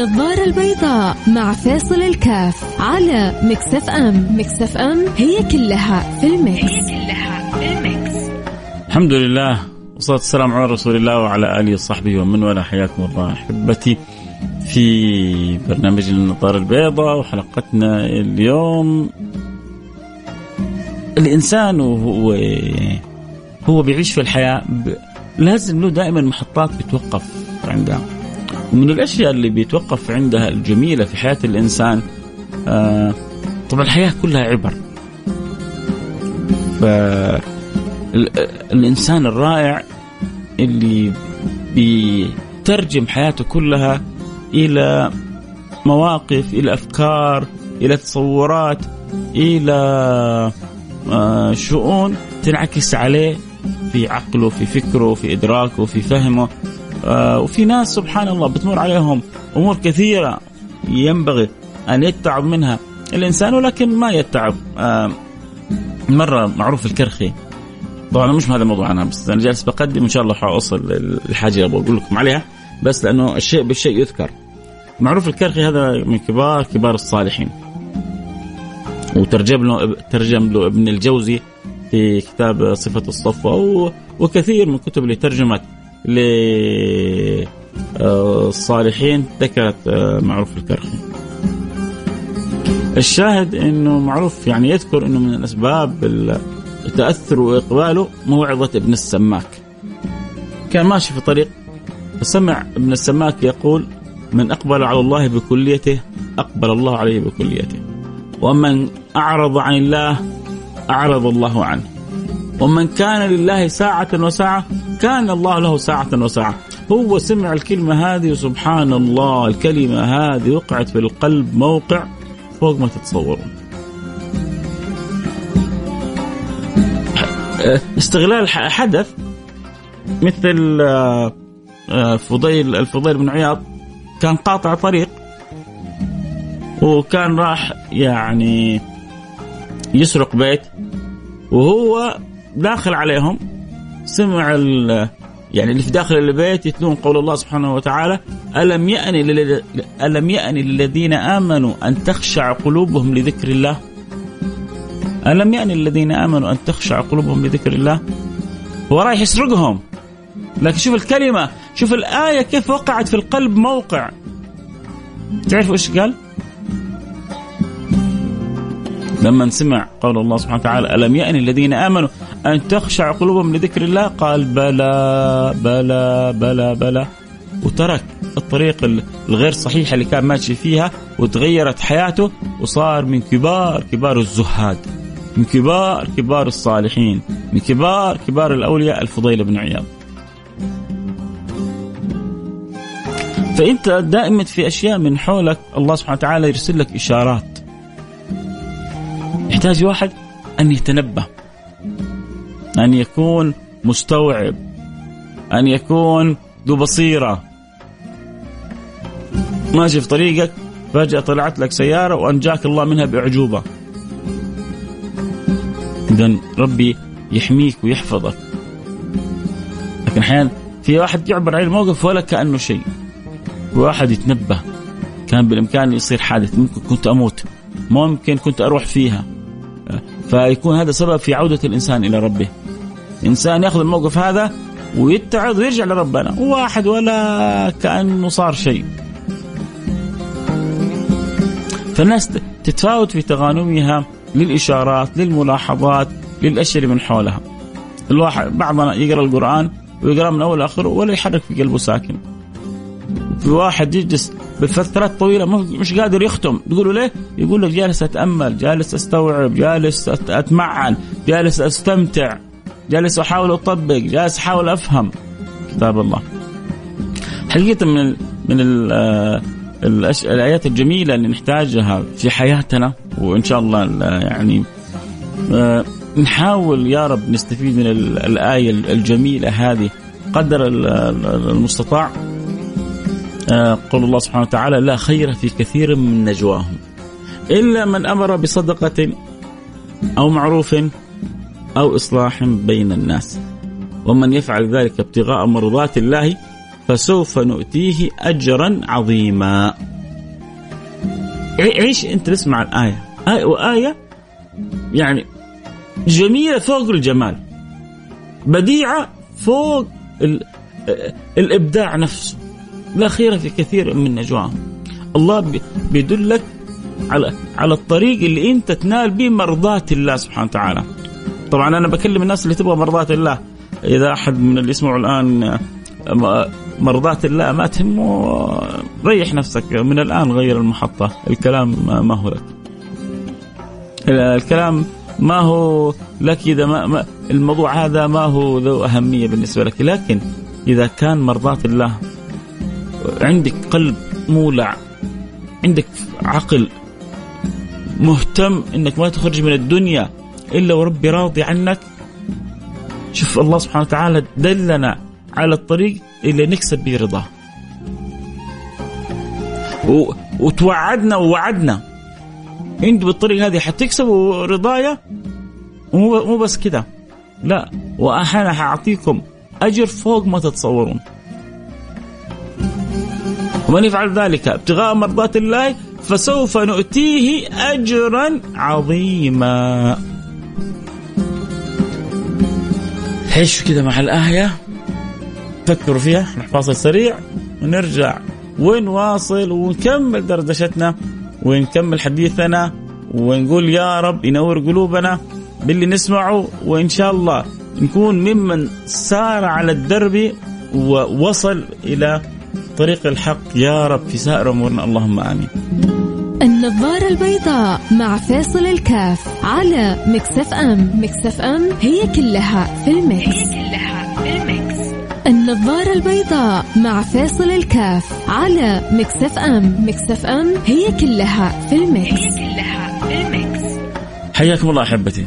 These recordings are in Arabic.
النظارة البيضاء مع فيصل الكاف على Mix FM. Mix FM هي كلها في ال mix, هي كلها في ال mix. الحمد لله والصلاة والسلام على رسول الله وعلى آله وصحبه ومن والاه. حياكم الله أحبتي في برنامج النظارة البيضاء وحلقتنا اليوم. الإنسان وهو هو بيعيش في الحياة لازم له دائما محطات بتوقف عندها. ومن الأشياء اللي بيتوقف عندها الجميلة في حياة الإنسان آه طبعا الحياة كلها عبر. فالانسان الرائع اللي بيترجم حياته كلها إلى مواقف إلى أفكار إلى تصورات إلى آه شؤون تنعكس عليه في عقله في فكره في إدراكه في فهمه. آه وفي ناس سبحان الله بتمر عليهم أمور كثيرة ينبغي أن يتعب منها. الإنسان ولكن ما يتعب. آه مرة معروف الكرخي. طبعا مش هذا الموضوع أنا بس أنا جالس بقدم إن شاء الله حاوصل الحاجة اللي بقول لكم عليها بس لأنه الشيء بالشيء يذكر. معروف الكرخي هذا من كبار كبار الصالحين. وترجم له ترجم له ابن الجوزي في كتاب صفة الصفوة وكثير من الكتب اللي ترجمت. للصالحين ذكرت آه، معروف الكرخي. الشاهد إنه معروف يعني يذكر إنه من اسباب التاثر وإقباله موعظة ابن السماك. كان ماشي في طريق فسمع ابن السماك يقول من أقبل على الله بكليته أقبل الله عليه بكليته. ومن أعرض عن الله أعرض الله عنه. ومن كان لله ساعة وساعة كان الله له ساعة وساعة. هو سمع الكلمة هذه وسبحان الله الكلمة هذه وقعت في القلب موقع فوق ما تتصورون. استغلال حدث مثل آه، آه، فضيل الفضيل بن عياض كان قاطع طريق وكان راح يعني يسرق بيت وهو داخل عليهم. سمع يعني اللي في داخل البيت يتلون قول الله سبحانه وتعالى ألم يأن ألم يأن للذين آمنوا أن تخشع قلوبهم لذكر الله؟ ألم يأن للذين آمنوا أن تخشع قلوبهم لذكر الله؟ هو رايح يسرقهم. لكن شوف الكلمة شوف الآية كيف وقعت في القلب موقع. تعرفوا إيش قال؟ لما سمع قول الله سبحانه وتعالى ألم يأن الذين آمنوا أن تخشع قلوبهم لذكر الله؟ قال بلى بلى بلى بلى. وترك الطريق الغير صحيحة اللي كان ماشي فيها وتغيرت حياته وصار من كبار كبار الزهاد من كبار كبار الصالحين من كبار كبار الأولياء الفضيل بن عياض. فأنت دائما في أشياء من حولك الله سبحانه وتعالى يرسل لك إشارات. يحتاج واحد أن يتنبه أن يكون مستوعب أن يكون ذو بصيرة. ماشي في طريقك فجأة طلعت لك سيارة وأنجاك الله منها بأعجوبة. إذا ربي يحميك ويحفظك. لكن أحيانا في واحد يعبر عن الموقف ولا كأنه شيء. واحد يتنبه كان بالإمكان يصير حادث ممكن كنت أموت ممكن كنت أروح فيها. فيكون هذا سبب في عودة الإنسان إلى ربه. إنسان يأخذ الموقف هذا ويتعظ ويرجع لربنا. واحد ولا كأنه صار شيء. فالناس تتفاوت في تغانمها للإشارات للملاحظات للأشياء اللي من حولها. الواحد بعضنا يقرأ القرآن ويقرأ من أول لآخره ولا يحرك في قلبه ساكن. واحد يجلس بفترات طويلة مش قادر يختم تقول ليه؟ يقول لك جالس أتأمل، جالس أستوعب، جالس أتمعن، جالس أستمتع، جالس أحاول أطبق، جالس أحاول أفهم كتاب الله. حقيقة من من آه، الآيات الجميلة اللي نحتاجها في حياتنا وإن شاء الله يعني آه، نحاول يا رب نستفيد من الآية الجميلة هذه قدر المستطاع قول الله سبحانه وتعالى لا خير في كثير من نجواهم إلا من أمر بصدقة أو معروف أو إصلاح بين الناس. ومن يفعل ذلك ابتغاء مرضات الله فسوف نؤتيه أجرا عظيما. عيش أنت تسمع الآية؟ آية وآية يعني جميلة فوق الجمال بديعة فوق الإبداع نفسه. لا خير في كثير من نجواهم. الله بيدلك على على الطريق اللي انت تنال به مرضات الله سبحانه وتعالى. طبعا أنا بكلم الناس اللي تبغى مرضات الله. إذا أحد من اللي يسمعوا الآن مرضات الله ما تهمه. ريح نفسك من الآن غير المحطة. الكلام ما هو لك. الكلام ما هو لك إذا ما, ما الموضوع هذا ما هو ذو أهمية بالنسبة لك. لكن إذا كان مرضات الله عندك قلب مولع عندك عقل مهتم إنك ما تخرج من الدنيا إلا وربي راضي عنك. شوف الله سبحانه وتعالى دلنا على الطريق اللي نكسب به رضاه. وتوعدنا ووعدنا. أنت بالطريقة هذه حتكسبوا رضايا؟ ومو مو بس كده. لا وأنا حأعطيكم أجر فوق ما تتصورون. ومن يفعل ذلك ابتغاء مرضات الله فسوف نؤتيه اجرا عظيما. عيشوا كده مع الآية؟ فكروا فيها نروح فاصل سريع ونرجع. ونواصل ونكمل دردشتنا ونكمل حديثنا ونقول يا رب ينور قلوبنا باللي نسمعه وإن شاء الله نكون ممن سار على الدرب ووصل إلى طريق الحق يا رب في سائر أمورنا اللهم آمين. النظارة البيضاء مع فيصل الكاف على Mix FM، Mix FM هي كلها في ال mix. هي كلها في ال mix. النظارة البيضاء مع فيصل الكاف على Mix FM، Mix FM هي كلها في ال mix. هي كلها في ال mix. حياكم الله أحبتي.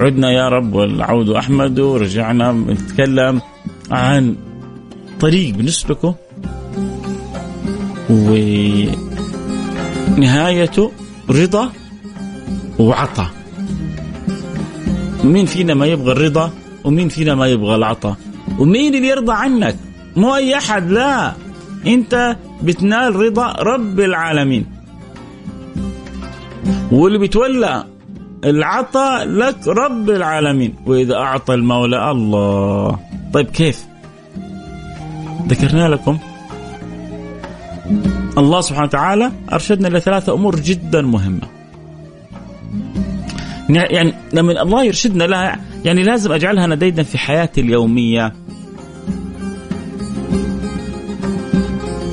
عدنا يا رب والعود أحمد ورجعنا نتكلم عن طريق بنسلكه ونهايته رضا وعطاء مين فينا ما يبغى الرضا ومين فينا ما يبغى العطاء ومين اللي يرضى عنك؟ مو أي أحد لا. أنت بتنال رضا رب العالمين. واللي بيتولى العطاء لك رب العالمين. وإذا أعطى المولى الله. طيب كيف؟ ذكرنا لكم الله سبحانه وتعالى أرشدنا إلى ثلاثة أمور جدا مهمة. يعني لما الله يرشدنا لها يعني لازم أجعلها نديدا في حياتي اليومية.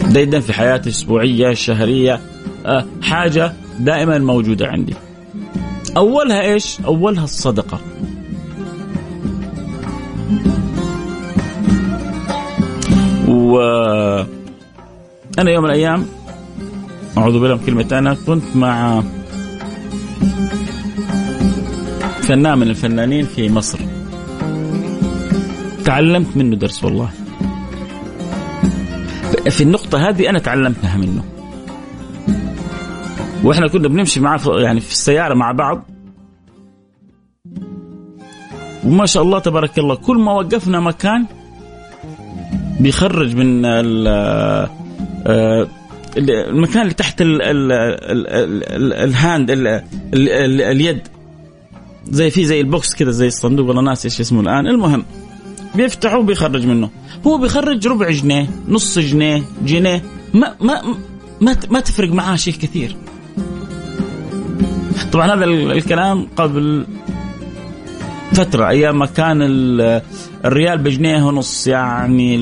ديدا في حياتي الأسبوعية الشهرية أه حاجة دائما موجودة عندي. أولها إيش؟ أولها الصدقة. و أنا يوم من الأيام أعوذ بالله من كلمة أنا كنت مع فنان من الفنانين في مصر. تعلمت منه درس والله. في النقطة هذه أنا تعلمتها منه. وإحنا كنا بنمشي معاه يعني في السيارة مع بعض. وما شاء الله تبارك الله كل ما وقفنا مكان بيخرج من المكان اللي تحت ال ال ال الهاند اليد. زي في زي البوكس كذا زي الصندوق والله ناسي إيش اسمه الآن. المهم بيفتحه وبيخرج منه. هو بيخرج ربع جنيه نص جنيه جنيه. ما ما ما, ما تفرق معاه شيء كثير. طبعا هذا الكلام قبل فترة أيام ما كان الريال بجنيه ونص يعني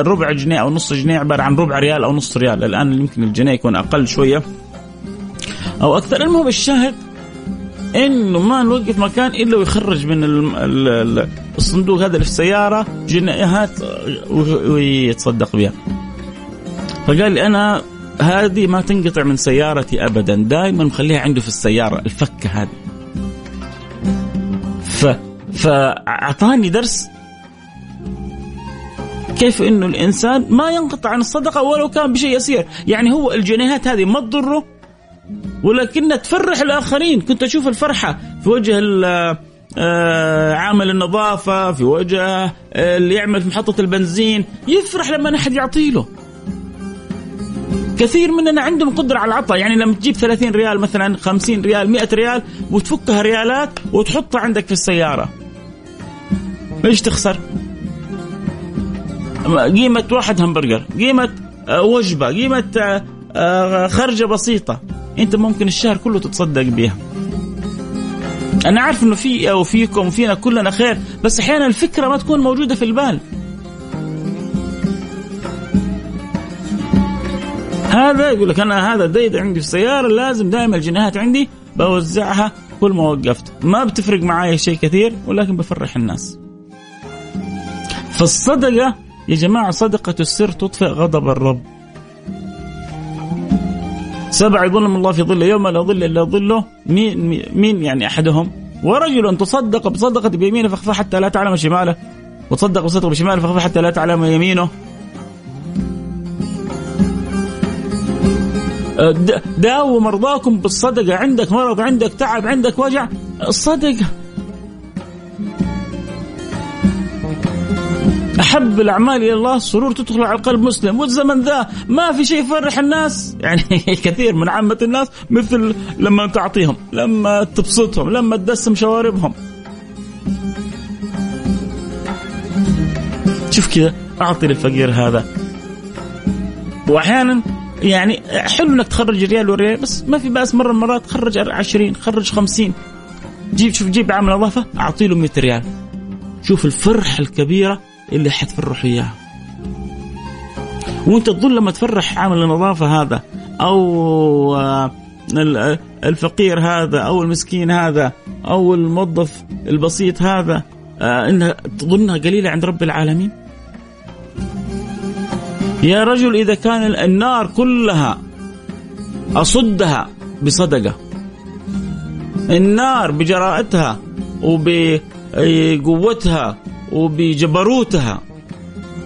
الربع جنيه أو نص جنيه عبارة عن ربع ريال أو نص ريال الآن يمكن الجنيه يكون أقل شوية أو أكثر المهم الشاهد إنه ما نوقف مكان إلا ويخرج من الصندوق هذا اللي في السياره جنيهات ويتصدق بها. فقال لي أنا هذه ما تنقطع من سيارتي ابدا، دائما مخليها عنده في السيارة الفكة هذه. ف فاعطاني درس كيف إنه الإنسان ما ينقطع عن الصدقة ولو كان بشيء يسير، يعني هو الجنيهات هذه ما تضره ولكنها تفرح الآخرين، كنت أشوف الفرحة في وجه آه عامل النظافة في وجهه اللي يعمل في محطة البنزين يفرح لما أحد يعطي له. كثير مننا عندهم قدرة على العطاء. يعني لما تجيب 30 ريال مثلا 50 ريال 100 ريال وتفكها ريالات وتحطها عندك في السيارة. إيش تخسر؟ قيمة واحد همبرجر قيمة آه، وجبة قيمة آه، آه، خرجة بسيطة. أنت ممكن الشهر كله تتصدق بها أنا عارف إنه في أو فيكم وفينا كلنا خير بس أحيانا الفكرة ما تكون موجودة في البال. هذا يقول لك أنا هذا ديد عندي في السيارة لازم دائما الجنيهات عندي بوزعها كل ما وقفت. ما بتفرق معي شيء كثير ولكن بفرح الناس. فالصدقه يا جماعة صدقة السر تطفئ غضب الرب. سبع يظلم الله في ظله يوم لا ظل إلا ظله. مين مين يعني أحدهم؟ ورجل تصدق بصدقة بيمينه فاخفى حتى لا تعلم شماله. وتصدق بصدقه بشماله فاخفى حتى لا تعلم يمينه. داووا مرضاكم بالصدقة. عندك مرض عندك تعب عندك وجع الصدقة. أحب الأعمال إلى الله السرور تدخل على قلب مسلم. والزمن ذا ما في شيء يفرح الناس. يعني كثير من عامة الناس مثل لما تعطيهم لما تبسطهم لما تدسم شواربهم. شوف كذا أعطي للفقير هذا. وأحيانا يعني حلو إنك تخرج ريال وريال بس ما في بأس مرة مرات خرج 20 خرج 50 جيب شوف جيب عامل نظافة أعطي له 100 ريال. شوف الفرحة الكبيرة اللي حتفرح إياها. وأنت تظن لما تفرح عامل النظافة هذا أو آه، الفقير هذا أو المسكين هذا أو الموظف البسيط هذا آه، إنها تظنها قليلة عند رب العالمين؟ يا رجل إذا كان النار كلها أصدها بصدقة النار بجراءتها وبقوتها وبجبروتها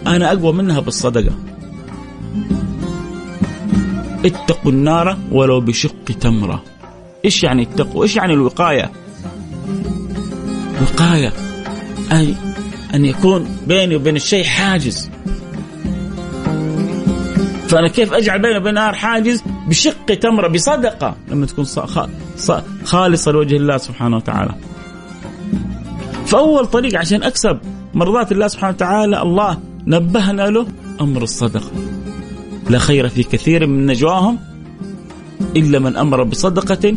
أنا أقوى منها بالصدقة. اتقوا النار ولو بشق تمرة. إيش يعني اتقوا؟ إيش يعني الوقاية؟ وقاية أي أن يكون بيني وبين الشيء حاجز. فأنا كيف أجعل بيني وبين النار حاجز بشق تمرة بصدقة لما تكون خالصة لوجه الله سبحانه وتعالى. فأول طريق عشان أكسب مرضات الله سبحانه وتعالى الله نبهنا له أمر الصدقة. لا خير في كثير من نجواهم إلا من أمر بصدقة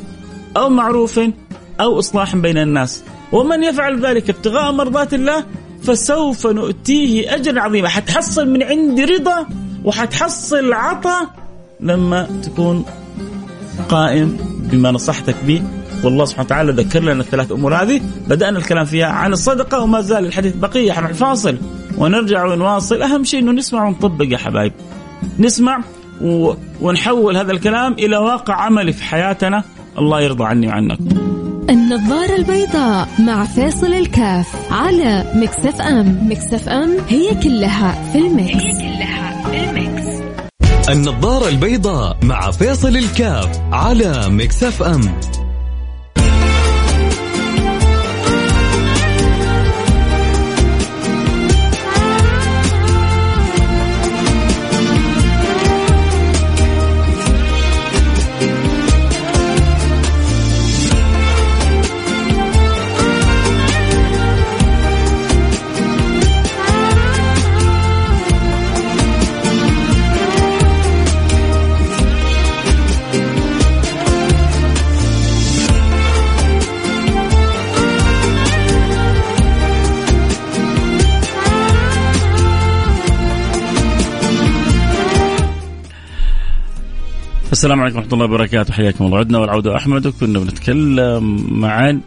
أو معروف أو إصلاح بين الناس. ومن يفعل ذلك ابتغاء مرضات الله فسوف نؤتيه أجرا عظيما حتحصل من عند رضا وحتحصل عطاء لما تكون قائم بما نصحتك به. والله سبحانه وتعالى ذكر لنا الثلاث أمور هذه. بدأنا الكلام فيها عن الصدقة وما زال الحديث بقية. حنروح فاصل ونرجع ونواصل. أهم شيء إنه نسمع ونطبق يا حبايب. نسمع و... ونحول هذا الكلام إلى واقع عملي في حياتنا. الله يرضى عني وعنك. النظارة البيضاء مع فيصل الكاف على Mix FM. Mix FM هي كلها في ال Mix. هي كلها النظارة البيضاء مع فيصل الكاف على Mix FM. السلام عليكم ورحمة الله وبركاته. حياكم الله. عدنا والعودة أحمد وكنا بنتكلم معا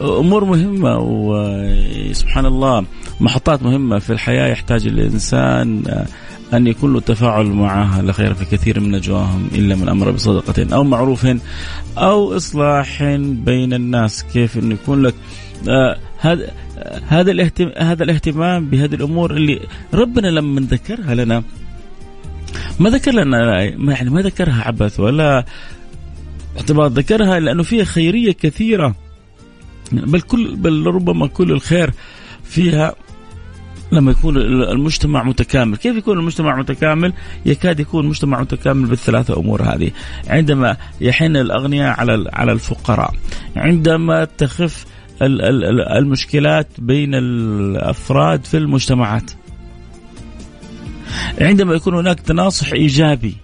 أمور مهمة وسبحان الله محطات مهمة في الحياة يحتاج الإنسان أن يكون له تفاعل معها. لا خير في كثير من نجواهم إلا من أمر بصدقة أو معروف أو إصلاح بين الناس. كيف أن يكون لك آه، هذا هذا الاهتمام هذا الاهتمام بهذه الأمور اللي ربنا لما ذكرها لنا ما ذكر لنا يعني ما ذكرها عبث ولا اعتبار ذكرها لأنه فيها خيرية كثيرة. بل كل بل ربما كل الخير فيها لما يكون المجتمع متكامل. كيف يكون المجتمع متكامل؟ يكاد يكون المجتمع متكامل بالثلاثة أمور هذه. عندما يحن الأغنياء على على الفقراء عندما تخف المشكلات بين الأفراد في المجتمعات. عندما يكون هناك تناصح إيجابي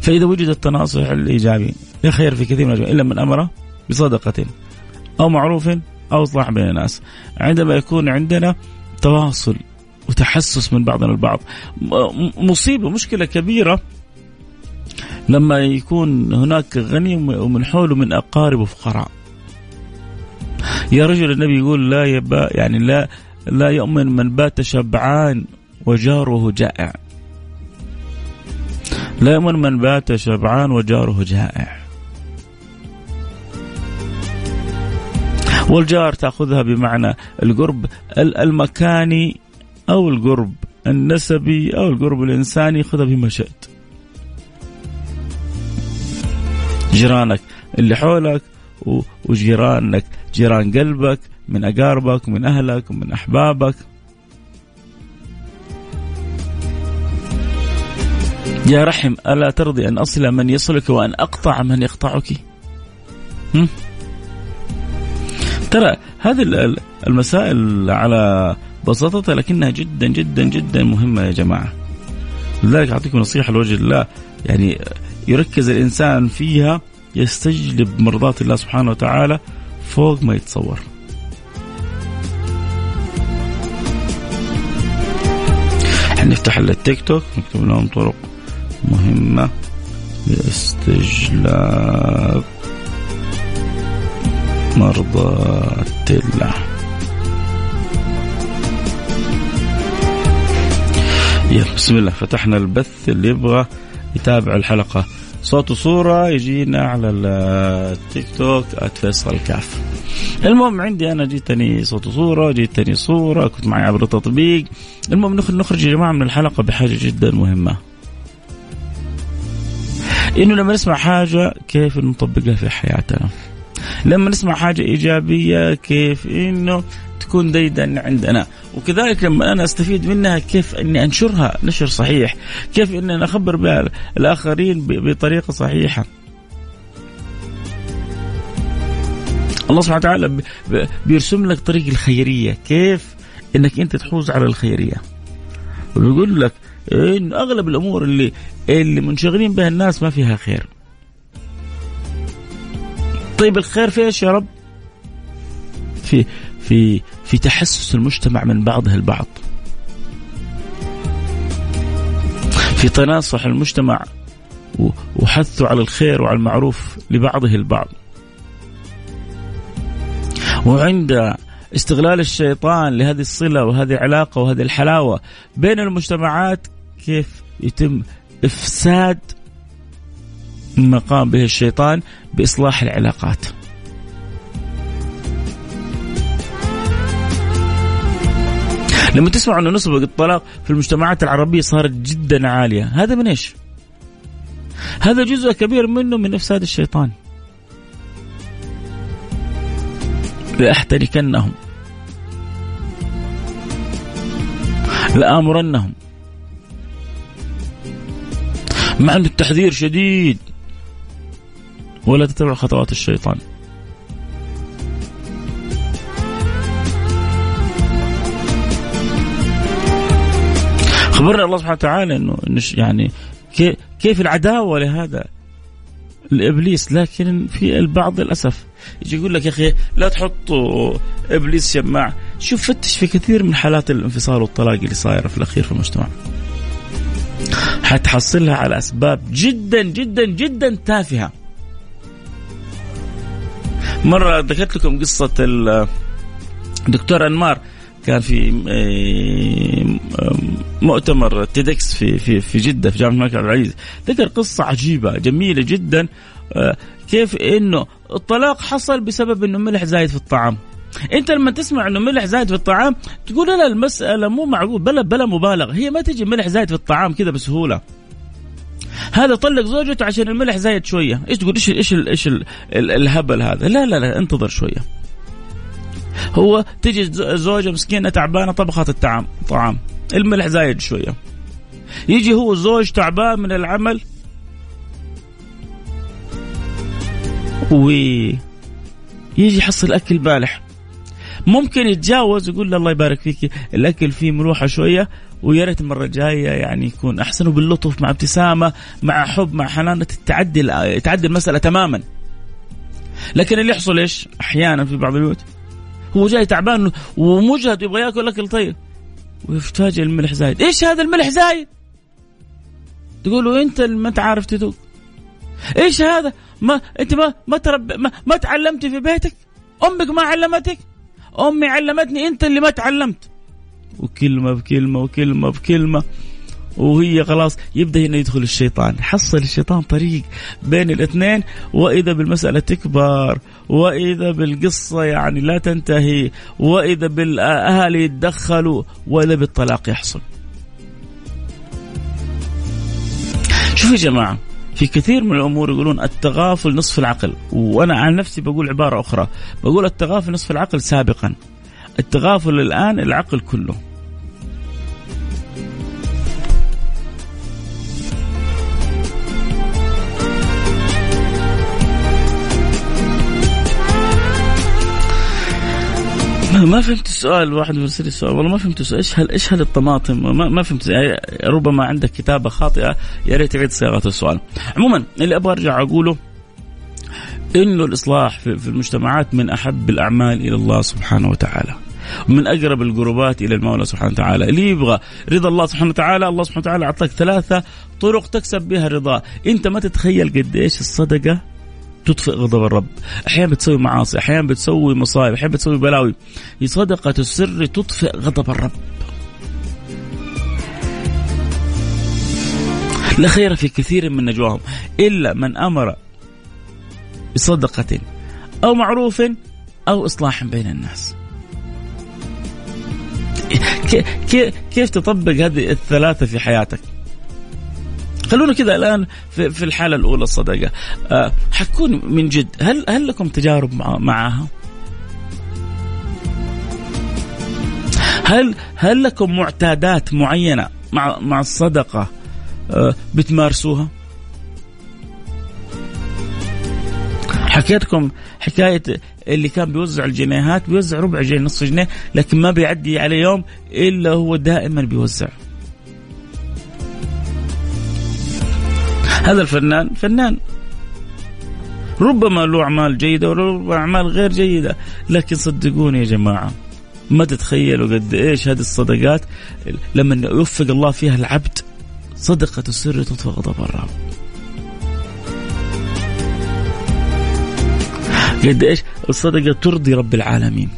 فإذا وجد التناصح الإيجابي لا خير في كثير من إلا من أمر بصدقة أو معروف أو إصلاح بين الناس. عندما يكون عندنا تواصل وتحسس من بعضنا البعض مصيبة مشكلة كبيرة لما يكون هناك غني ومن حوله من أقارب وفقراء. يا رجل النبي يقول لا يبا يعني لا لا يؤمن من بات شبعان وجاره جائع لا يؤمن من بات شبعان وجاره جائع والجار تأخذها بمعنى القرب المكاني أو القرب النسبي أو القرب الإنساني خذها بما شئت. جيرانك اللي حولك وجيرانك جيران قلبك من أقاربك من أهلك ومن أحبابك. يا رحم ألا ترضي أن أصل من يصلك وأن أقطع من يقطعك؟ ترى هذه المسائل على بساطتها لكنها جدا جدا جدا مهمة يا جماعة. لذلك أعطيكم نصيحة لوجه الله يعني يركز الإنسان فيها يستجلب مرضات الله سبحانه وتعالى فوق ما يتصور. نفتح التيك توك نكتب لهم طرق مهمة لاستجلاب مرضاة الله يلا بسم الله فتحنا البث اللي يبغى يتابع الحلقة. صوت وصورة يجينا على التيك توك @فيصل كاف. المهم عندي أنا جيتني صوت وصورة جيتني صورة كنت معي عبر التطبيق. المهم نخرج يا جماعة من الحلقة بحاجة جدا مهمة. إنه لما نسمع حاجة كيف نطبقها في حياتنا. لما نسمع حاجة إيجابية كيف إنه تكون ديدا عندنا. وكذلك لما أنا أستفيد منها كيف أني أنشرها نشر صحيح. كيف أني أنا أخبر بها الآخرين بطريقة صحيحة. الله سبحانه وتعالى بيرسم لك طريق الخيرية. كيف أنك أنت تحوز على الخيرية. ويقول لك إن أغلب الأمور اللي اللي منشغلين بها الناس ما فيها خير طيب الخير في إيش يا رب؟ في في في تحسس المجتمع من بعضه البعض. في تناصح المجتمع وحثه على الخير وعلى المعروف لبعضه البعض. وعند استغلال الشيطان لهذه الصلة وهذه العلاقة وهذه الحلاوة بين المجتمعات كيف يتم إفساد ما قام به الشيطان بإصلاح العلاقات. لما تسمع انه نسبة الطلاق في المجتمعات العربية صارت جدا عالية، هذا من إيش؟ هذا جزء كبير منه من إفساد الشيطان. لأحتركنهم لآمرنهم مع أن التحذير شديد. ولا تتبع خطوات الشيطان. خبرنا الله سبحانه وتعالى انه يعني كيف العداوة لهذا الإبليس؟ لكن في البعض للأسف يجي يقول لك يا أخي لا تحطوا إبليس شماع شوف فتش في كثير من حالات الانفصال والطلاق اللي صايره في الأخير في المجتمع. حتحصلها على أسباب جدا جدا جدا تافهة. مرة ذكرت لكم قصة الدكتور أنمار. كان في آه، مؤتمر تيدكس في في في جدة في جامعة الملك عبد العزيز. ذكر قصة عجيبة جميلة جدا. آه، كيف إنه الطلاق حصل بسبب إنه ملح زايد في الطعام. انت لما تسمع انه ملح زايد في الطعام تقول لا المسألة مو معقول بلا بلا مبالغة. هي ما تجي ملح زايد في الطعام كذا بسهولة. هذا طلق زوجته عشان الملح زايد شوية. إيش تقول؟ إيش إيش إيش الهبل هذا؟ لا لا لا انتظر شوية. هو تجي زوجة مسكينة تعبانة طبخت الطعام طعام. الملح زايد شوية. يجي هو زوج تعبان من العمل. ويجي يحصل أكل بالح. ممكن يتجاوز يقول له الله يبارك فيك الأكل فيه ملوحه شوية ويا ريت المرة الجاية يعني يكون أحسن وباللطف مع ابتسامة مع حب مع حنان تعدي تعدي المسألة تماما لكن اللي يحصل إيش؟ أحيانا في بعض البيوت هو جاي تعبان ومجهد يبغى يأكل أكل طيب ويتفاجئ الملح زايد، إيش هذا الملح زايد؟ تقولوا أنت اللي ما أنت عارف تذوق. إيش هذا؟ ما أنت ما ما ترب ما, ما تعلمتي في بيتك؟ أمك ما علمتك؟ أمي علمتني أنت اللي ما تعلمت. وكلمة بكلمة وكلمة بكلمة. وهي خلاص يبدأ هنا يدخل الشيطان. حصل الشيطان طريق بين الاثنين. وإذا بالمسألة تكبر وإذا بالقصة يعني لا تنتهي وإذا بالأهالي يتدخلوا وإذا بالطلاق يحصل. شوفوا يا جماعة في كثير من الأمور يقولون التغافل نصف العقل وأنا عن نفسي بقول عبارة أخرى بقول التغافل نصف العقل سابقا. التغافل الآن العقل كله. ما فهمت السؤال واحد يرسل السؤال والله ما فهمت السؤال. إيش هل إيش هل الطماطم ما, ما فهمت. يعني ربما عندك كتابة خاطئة يا ريت تعيد صياغة السؤال. عموما اللي أبغى أرجع أقوله إنه الإصلاح في المجتمعات من أحب الأعمال إلى الله سبحانه وتعالى. من أقرب القربات إلى المولى سبحانه وتعالى، اللي يبغى رضا الله سبحانه وتعالى، الله سبحانه وتعالى اعطاك ثلاثة طرق تكسب بها رضاه، أنت ما تتخيل قد إيش الصدقة تطفئ غضب الرب. أحيانا بتسوي معاصي أحيانا بتسوي مصايب أحيانا بتسوي بلاوي. صدقة السر تطفئ غضب الرب. لا خير في كثير من نجواهم إلا من أمر بصدقة أو معروف أو إصلاح بين الناس. كيف تطبق هذه الثلاثة في حياتك؟ خلونا كذا الآن في, في الحالة الأولى الصدقه أه حتكون من جد هل هل لكم تجارب مع معها؟ هل هل لكم معتادات معينة مع مع الصدقة أه بتمارسوها؟ حكيتكم حكاية اللي كان بيوزع الجنيهات بيوزع ربع جنيه نصف جنيه لكن ما بيعدي عليه يوم إلا هو دائما بيوزع هذا الفنان فنان. ربما له أعمال جيدة وربما أعمال غير جيدة. لكن صدقوني يا جماعة ما تتخيلوا قد إيش هذه الصدقات لما يوفق الله فيها العبد صدقة السر تطفئ غضب الرب قد إيش؟ الصدقة ترضي رب العالمين.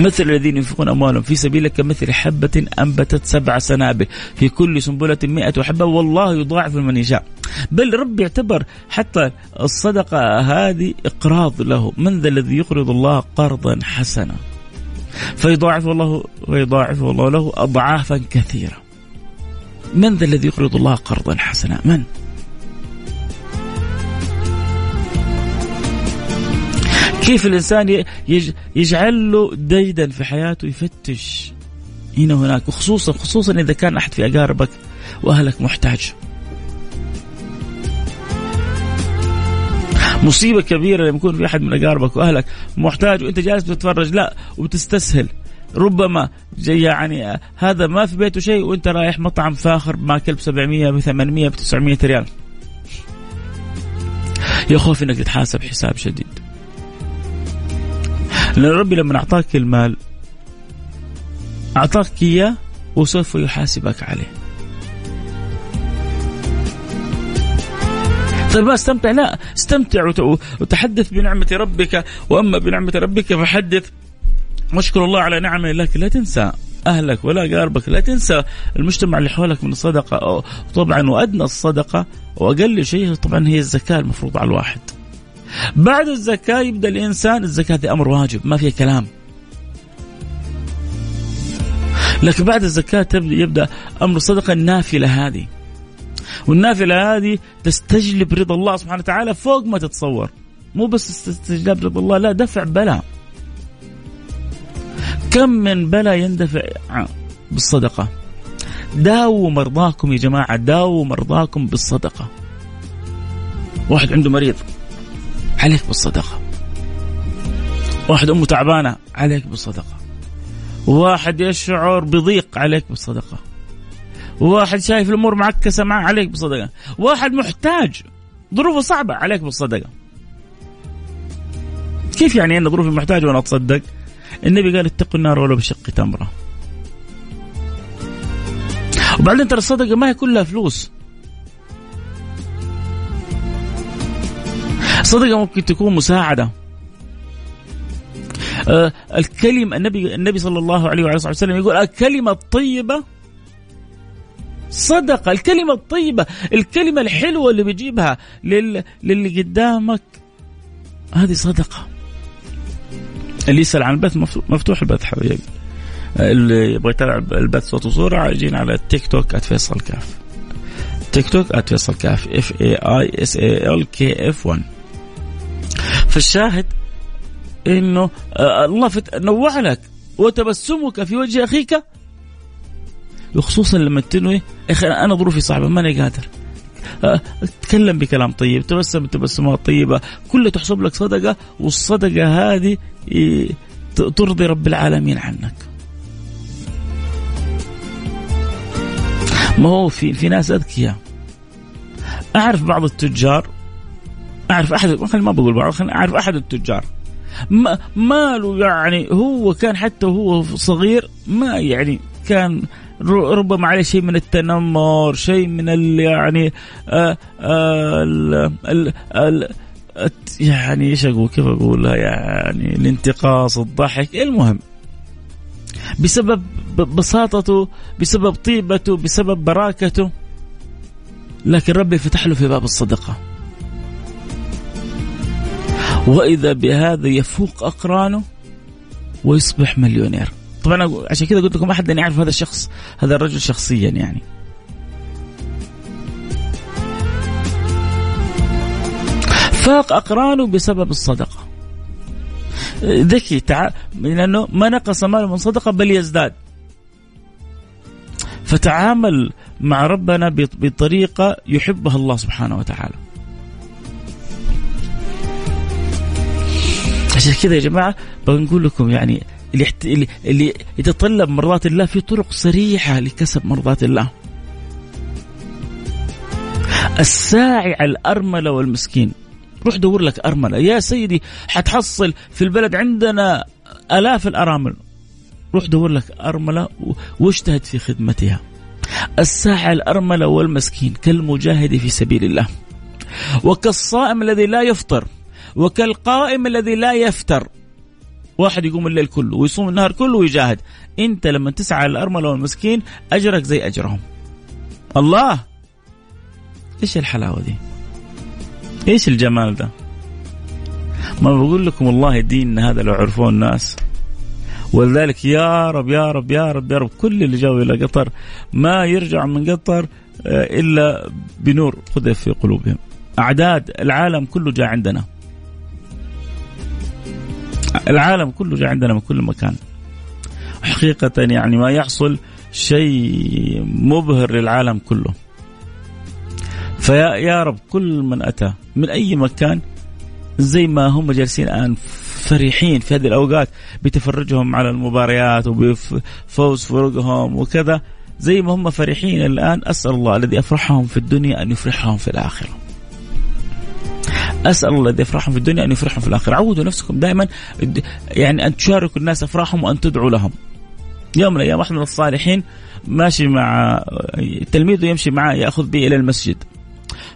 مثل الذين ينفقون أموالهم في سبيلك كمثل حبة أنبتت سبع سنابل في كل سنبلة مئة حبة والله يضاعف من يشاء. بل رب يعتبر حتى الصدقة هذه إقراض له. من ذا الذي يقرض الله قرضا حسنا؟ فيضاعف الله ويضاعف الله له أضعافا كثيرة. من ذا الذي يقرض الله قرضا حسنا؟ من؟ كيف الإنسان يجعل له ديدا في حياته يفتش هنا وهناك وخصوصا خصوصا إذا كان أحد في أقاربك وأهلك محتاج. مصيبة كبيرة لما يكون في أحد من أقاربك وأهلك محتاج وأنت جالس بتتفرج لا وبتستسهل ربما يعني هذا ما في بيته شيء وأنت رايح مطعم فاخر ماكل ب 700 ب 800 ب 900 ريال. يا خوف إنك تتحاسب حساب شديد. لأن ربي لما أعطاك المال أعطاك إياه وسوف يحاسبك عليه. طيب استمتع. لا استمتع وتحدث بنعمة ربك. وأما بنعمة ربك فحدث. واشكر الله على نعمه لكن لا تنسى أهلك ولا قاربك. لا تنسى المجتمع اللي حولك من الصدقة. طبعا وأدنى الصدقة. وأقل شيء طبعا هي الزكاة المفروض على الواحد. بعد الزكاة يبدأ الإنسان الزكاة هذه أمر واجب ما فيها كلام. لكن بعد الزكاة يبدأ أمر الصدقة النافلة هذه. والنافلة هذه تستجلب رضا الله سبحانه وتعالى فوق ما تتصور. مو بس استجلاب رضا الله لا دفع بلاء كم من بلاء يندفع بالصدقة؟ داووا مرضاكم يا جماعة داووا مرضاكم بالصدقة. واحد عنده مريض. عليك بالصدقة. واحد أمه تعبانة. عليك بالصدقة. واحد يشعر بضيق عليك بالصدقة. واحد شايف الأمور معكسة معه عليك بالصدقة. واحد محتاج ظروفه صعبة عليك بالصدقة. كيف يعني أن ظروفي محتاج وأنا أتصدق؟ النبي قال اتقوا النار ولو بشق تمرة. وبعدين ترى الصدقة ما هي كلها فلوس. الصدقة ممكن تكون مساعدة. آه الكلمة النبي النبي صلى الله عليه وعلى وسلم يقول الكلمة الطيبة صدقة الكلمة الطيبة الكلمة الحلوة اللي بيجيبها لل... للي قدامك هذه صدقة. اللي يسأل عن البث مفتوح البث حبيبي. اللي يبغى يتابع البث صوت وصورة يجينا على التيك توك @فيصل كاف. تيك توك @فيصل كاف F A I S A L K F 1 فالشاهد إنه آه، الله نوع لك وتبسمك في وجه أخيك. وخصوصا لما تنوي أخي أنا ظروفي صعبة ماني قادر. آه، تكلم بكلام طيب تبسم تبسمات طيبة كله تحسب لك صدقة والصدقة هذه ترضي رب العالمين عنك. ما هو في في ناس أذكياء. أعرف بعض التجار أعرف أحد ما بقول بعض أعرف أحد التجار. ما ماله يعني هو كان حتى وهو صغير ما يعني كان ربما عليه شيء من التنمر شيء من ال يعني آه آه ال ال ال يعني إيش أقول كيف أقولها؟ يعني الانتقاص الضحك. المهم بسبب بساطته بسبب طيبته بسبب براكته لكن ربي فتح له في باب الصدقة. وإذا بهذا يفوق أقرانه ويصبح مليونير. طبعا عشان كذا قلت لكم أحد يعرف هذا الشخص هذا الرجل شخصيا يعني. فاق أقرانه بسبب الصدقة. ذكي تع... لأنه ما نقص ماله من صدقة بل يزداد. فتعامل مع ربنا بطريقة يحبها الله سبحانه وتعالى. عشان كذا يا جماعة بنقول لكم يعني اللي اللي يتطلب مرضات الله في طرق سريعه لكسب مرضات الله. الساعي على الأرملة والمسكين روح دور لك أرملة يا سيدي حتحصل في البلد عندنا آلاف الأرامل روح دور لك أرملة واجتهد في خدمتها. الساعي الأرملة والمسكين كالمجاهد في سبيل الله. وكالصائم الذي لا يفطر وكالقائم الذي لا يفتر. واحد يقوم الليل كله ويصوم النهار كله ويجاهد. انت لما تسعى الأرملة والمسكين أجرك زي أجرهم. الله! إيش الحلاوة دي؟ إيش الجمال ده؟ ما بقول لكم والله ديننا هذا لو عرفوه الناس. ولذلك يا رب يا رب يا رب يا رب كل اللي جاوا إلى قطر ما يرجع من قطر آه، إلا بنور قذف في قلوبهم. أعداد العالم كله جاء عندنا. العالم كله جاء عندنا من كل مكان. حقيقة يعني ما يحصل شيء مبهر للعالم كله. فيا يا رب كل من أتى من أي مكان زي ما هم جالسين الآن فرحين في هذه الأوقات بتفرجهم على المباريات وبفوز فرقهم وكذا. زي ما هم فرحين الآن أسأل الله الذي أفرحهم في الدنيا أن يفرحهم في الآخرة. أسأل الله الذي يفرحهم في الدنيا أن يفرحهم في الآخرة. عودوا نفسكم دائما. يعني أن تشاركوا الناس أفراحهم وأن تدعوا لهم. يوم من الأيام واحد من الصالحين ماشي مع تلميذه يمشي معاه يأخذ به إلى المسجد.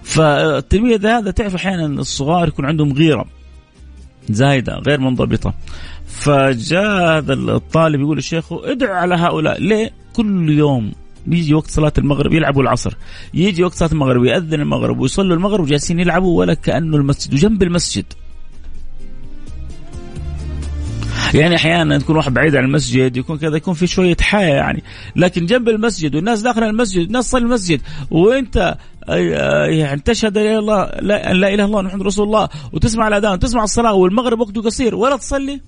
فالتلميذ هذا تعرف أحيانا الصغار يكون عندهم غيرة زايدة غير منضبطة. فجاء هذا الطالب يقول للشيخ ادعوا على هؤلاء. ليه؟ كل يوم يجي وقت صلاة المغرب يلعبوا العصر. يجي وقت صلاة المغرب يأذن المغرب ويصلوا المغرب وجالسين يلعبوا ولا كأنه المسجد وجنب المسجد. يعني أحيانا تكون واحد بعيد عن المسجد يكون كذا يكون في شوية حياة يعني. لكن جنب المسجد والناس داخل المسجد والناس تصلي المسجد. وأنت يعني تشهد لا إله إلا الله لا إله إلا الله محمد رسول الله وتسمع الأذان وتسمع الصلاة والمغرب وقته قصير ولا تصلي.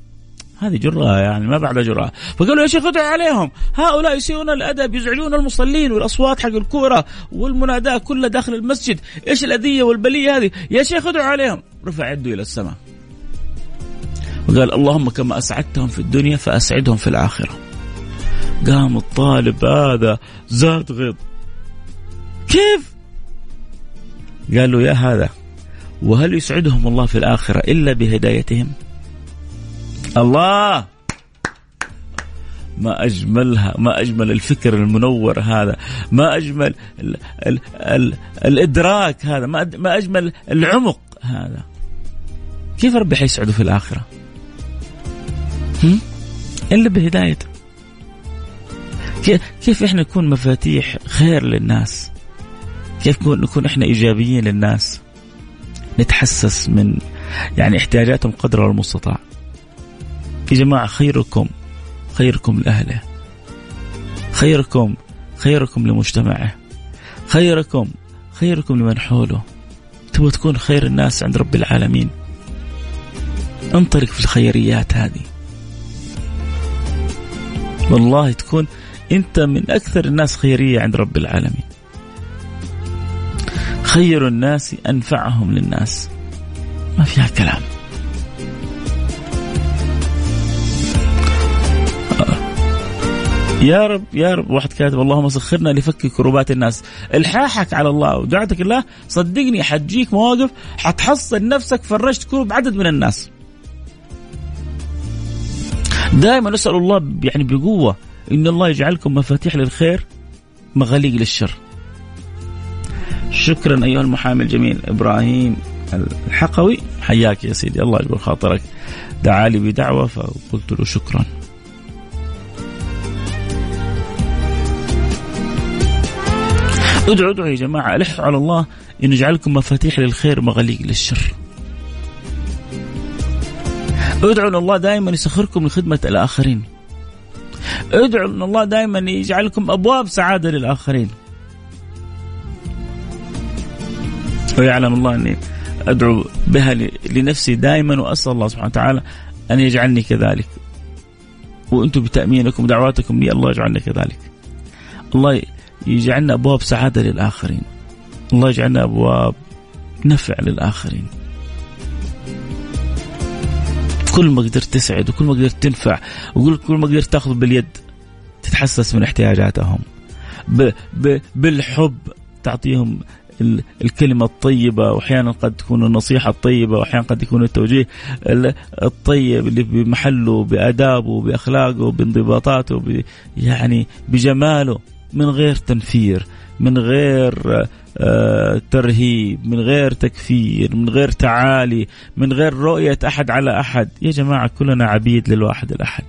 هذه جرأة يعني ما بعد جرأة فقالوا يا شيخ ادعي عليهم. هؤلاء يسيئون الأدب يزعجون المصلين والأصوات حق الكورة والمناداة كلها داخل المسجد. إيش الأذية والبلية هذه؟ يا شيخ ادعوا عليهم. رفع يده إلى السماء. وقال اللهم كما أسعدتهم في الدنيا فأسعدهم في الآخرة. قام الطالب هذا زاد غيظ. كيف؟ قال له يا هذا وهل يسعدهم الله في الآخرة إلا بهدايتهم؟ الله. ما أجملها ما أجمل الفكر المنور هذا. ما أجمل ال ال ال الإدراك هذا. ما ما أجمل العمق هذا. كيف ربي حيسعده في الآخرة؟ إلا بهدايته كيف إحنا نكون مفاتيح خير للناس؟ كيف نكون إحنا إيجابيين للناس؟ نتحسس من يعني احتياجاتهم قدر المستطاع. يا جماعة خيركم خيركم لأهله خيركم خيركم لمجتمعه خيركم خيركم لمن حوله. تبغى تكون خير الناس عند رب العالمين. انطلق في الخيريات هذه. والله تكون انت من أكثر الناس خيرية عند رب العالمين. خير الناس أنفعهم للناس. ما فيها كلام. يا رب يا رب. واحد كاتب اللهم سخرنا لفك كروبات الناس. الحاحك على الله ودعتك الله صدقني حتجيك مواقف حتحصل نفسك فرجت كروب عدد من الناس. دائما نسال الله يعني بقوة إن الله يجعلكم مفاتيح للخير مغاليق للشر. شكرا أيها المحامي الجميل إبراهيم الحقوي. حياك يا سيدي الله يجبر خاطرك. دعا لي بدعوة فقلت له شكرا. ادعوا ادعوا يا جماعة ألحوا على الله أن يجعلكم مفاتيح للخير مغاليق للشر. ادعوا ان الله دائما يسخركم لخدمة الآخرين. ادعوا ان الله دائما يجعلكم أبواب سعادة للآخرين. ويعلم الله أني أدعو بها لنفسي دائما وأسأل الله سبحانه وتعالى أن يجعلني كذلك. وأنتم بتأمينكم دعواتكم لي الله يجعلني كذلك. الله يجعلنا أبواب سعادة للآخرين. الله يجعلنا أبواب نفع للآخرين. كل ما قدرت تسعد وكل ما قدرت تنفع وكل ما قدرت تأخذ باليد تتحسس من احتياجاتهم. ب ب بالحب تعطيهم الكلمة الطيبة وأحيانا قد تكون النصيحة الطيبة وأحيانا قد يكون التوجيه الطيب اللي بمحله بآدابه بأخلاقه بانضباطاته يعني بجماله. من غير تنفير من غير آه، ترهيب من غير تكفير من غير تعالي من غير رؤية أحد على أحد. يا جماعة كلنا عبيد للواحد الأحد.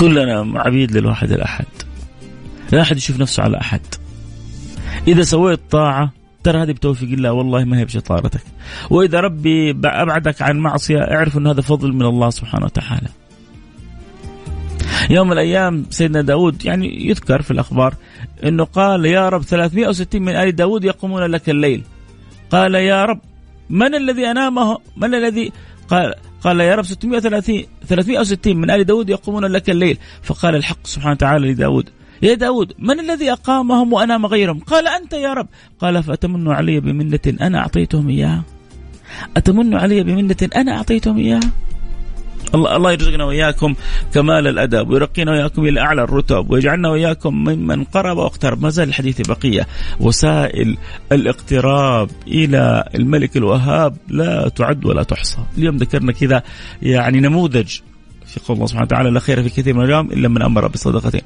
كلنا عبيد للواحد الأحد. لا أحد يشوف نفسه على أحد. إذا سويت طاعة ترى هذه بتوفيق الله والله ما هي بشطارتك وإذا ربي أبعدك عن معصية اعرف أن هذا فضل من الله سبحانه وتعالى. يوم من الأيام سيدنا داود يعني يذكر في الأخبار أنه قال يا رب 360 من آل داود يقومون لك الليل. قال يا رب من الذي أنامه؟ من الذي قال قال يا رب 630 360 من آل داود يقومون لك الليل. فقال الحق سبحانه وتعالى لداود يا داود من الذي أقامهم وأنام غيرهم؟ قال أنت يا رب. قال فأتمن علي بمنة أنا أعطيتهم إياها. أتمن علي بمنة أنا أعطيتهم إياها. الله الله يرزقنا وإياكم كمال الأدب ويرقينا وإياكم إلى أعلى الرتب ويجعلنا وإياكم ممن قرب واقترب. ما زال الحديث بقية. وسائل الاقتراب إلى الملك الوهاب لا تعد ولا تحصى. اليوم ذكرنا كذا يعني نموذج في قول الله سبحانه وتعالى لا خير في كثير من الأيام إلا من أمر بصدقة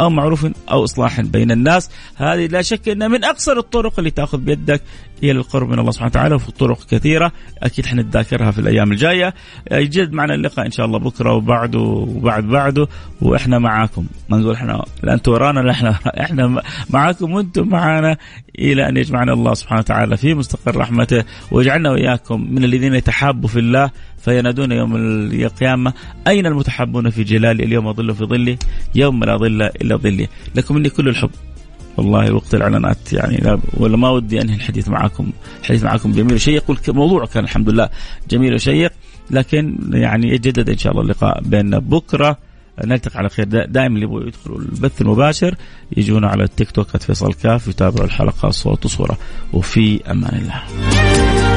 أو معروف أو إصلاح بين الناس. هذه لا شك إنها من أقصر الطرق اللي تأخذ بيدك إلى القرب من الله سبحانه وتعالى وفي طرق كثيرة. أكيد حنتذاكرها في الأيام الجاية. يجد معنا اللقاء إن شاء الله بكرة وبعده وبعد بعده. وإحنا معاكم. ما نقول إحنا لا أنتم ورانا إحنا إحنا معاكم وأنتم معنا إلى أن يجمعنا الله سبحانه وتعالى في مستقر رحمته. ويجعلنا وإياكم من الذين يتحابوا في الله فينادون يوم القيامة. أين المتحبون في جلالي اليوم أظل في ظلي؟ يوم لا ظل إلا ظلي. لكم مني كل الحب. والله وقت الإعلانات يعني لا ولا ما ودي أنهي الحديث معكم الحديث معكم جميل وشيق. والموضوع كان الحمد لله جميل وشيق لكن يعني يتجدد إن شاء الله اللقاء بيننا بكرة. نلتقي على خير. دائما اللي يبغوا يدخلوا البث المباشر يجونا على التيك توك فيصل كاف يتابعوا الحلقة صوت وصورة. وفي أمان الله.